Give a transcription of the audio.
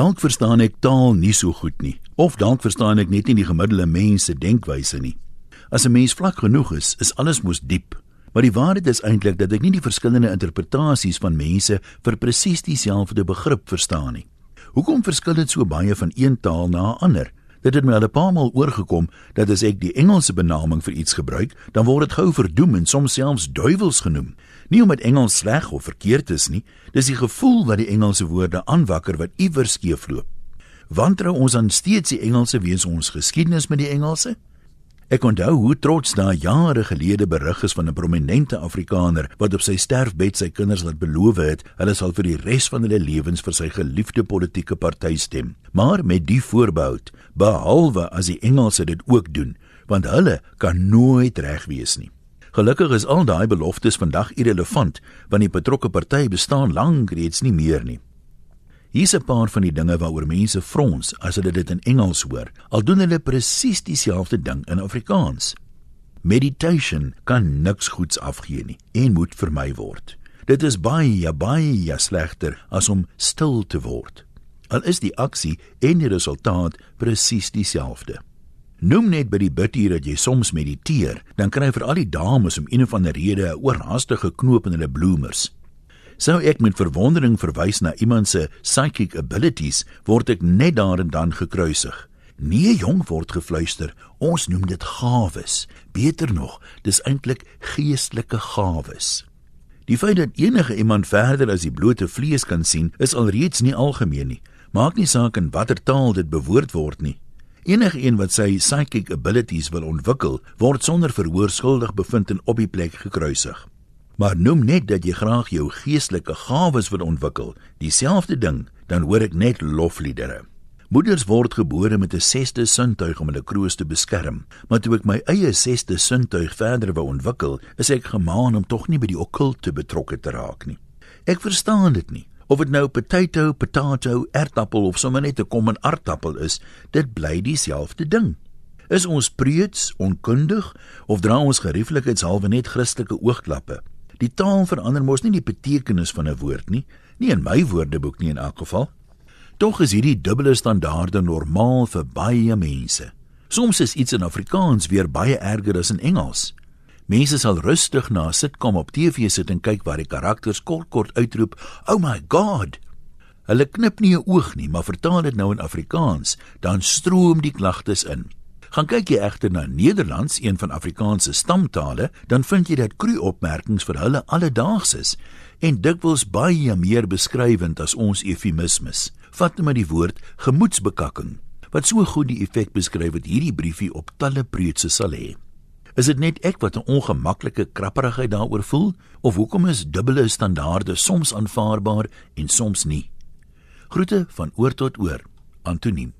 Dalk verstaan ek taal nie so goed nie, of dalk verstaan ek net nie die gemiddelde mens se denkwyse nie. As 'n mens vlak genoeg is, is alles mos diep. Maar die waarheid is eintlik dat ek nie die verskillende interpretasies van mense vir presies dieselfde begrip verstaan nie. Hoekom verskil dit so baie van een taal na 'n ander? Dit het my al 'n paar maal oorgekom dat as ek die Engelse benaming vir iets gebruik, dan word dit gou verdoem en soms selfs duiwels genoem. Nie omdat Engels sleg of verkeerd is nie, dis die gevoel wat die Engelse woorde aanwakker wat iewers skeefloop. Wantrou ons aan steeds die Engelse weens ons geskiedenis met die Engelse? Ek onthou hoe trots daar jare gelede berig is van 'n prominente Afrikaner wat op sy sterfbed sy kinders laat beloof het, hulle sal vir die res van hulle lewens vir sy geliefde politieke party stem. Maar met die voorbehou, behalwe as die Engelse dit ook doen, want hulle kan nooit reg wees nie. Gelukkig is al daai beloftes vandag irrelevant, want die betrokke party bestaan lank reeds nie meer nie. Hier's 'n paar van die dinge waaroor mense frons as hulle dit in Engels hoor. Al doen hulle presies dieselfde ding in Afrikaans. Meditation kan niks goeds afgee nie en moet vermy word. Dit is baie baie slegter as om stil te word. Al is die aksie en die resultaat presies dieselfde. Noem net by die bidtier dat jy soms mediteer, dan kry vir al die dames om een of ander rede 'n oorhaastige knoop in hulle bloemers. Sou ek met verwondering verwys na iemand se psychic abilities, word ek net daar en dan gekruisig. Nee, jong word gefluister, ons noem dit gawes. Beter nog, dis eintlik geestelike gawes. Die feit dat enige iemand verder as die blote vlees kan sien, is alreeds nie algemeen nie. Maak nie saak in watter taal dit bewoord word nie. Enige een wat sy psychic abilities wil ontwikkel, word sonder verhoor skuldig bevind en op die plek gekruisig maar noem net dat jy graag jou geestelike gawes wil ontwikkel, dieselfde ding, dan hoor ek net lofliedere. Moeders word gebore met 'n sesde sintuig om hulle kroos te beskerm, maar toe ek my eie sesde sintuig verder wou ontwikkel, is ek gemaan om tog nie by die okkulte betrokke te raak nie. Ek verstaan dit nie. Of dit nou potato, potato, aardappel of sommer net 'n kom 'n aardappel is, dit bly dieselfde ding. Is ons preuts, onkundig of dra ons gerieflikheidshalwe net Christelike oogklappe? Die taal verander mos nie die betekenis van 'n woord nie, nie in my woordeboek nie in elk geval. Tog is hierdie dubbele standaarde normaal vir baie mense. Soms is iets in Afrikaans weer baie erger as in Engels. Mense sal rustig na 'n sitkom op TV sit en kyk waar die karakters kort-kort uitroep, "Oh my god!" Hulle knip nie 'n oog nie, maar vertaal dit nou in Afrikaans, dan stroom die klagtes in. Gaan kyk jy egter na Nederlands, een van Afrikaans se stamtale, dan vind jy dat kru opmerkings vir hulle alledaags is en dikwels baie meer beskrywend as ons eufemismes. Vat net maar die woord gemoedsbekakking wat so goed die effek beskryf wat hierdie briefie op talle preutse sal hê. Is dit net ek wat 'n ongemaklike krapperigheid daaroor voel of hoekom is dubbele standaarde soms aanvaarbaar en soms nie? Groete van oor tot oor. Antoniem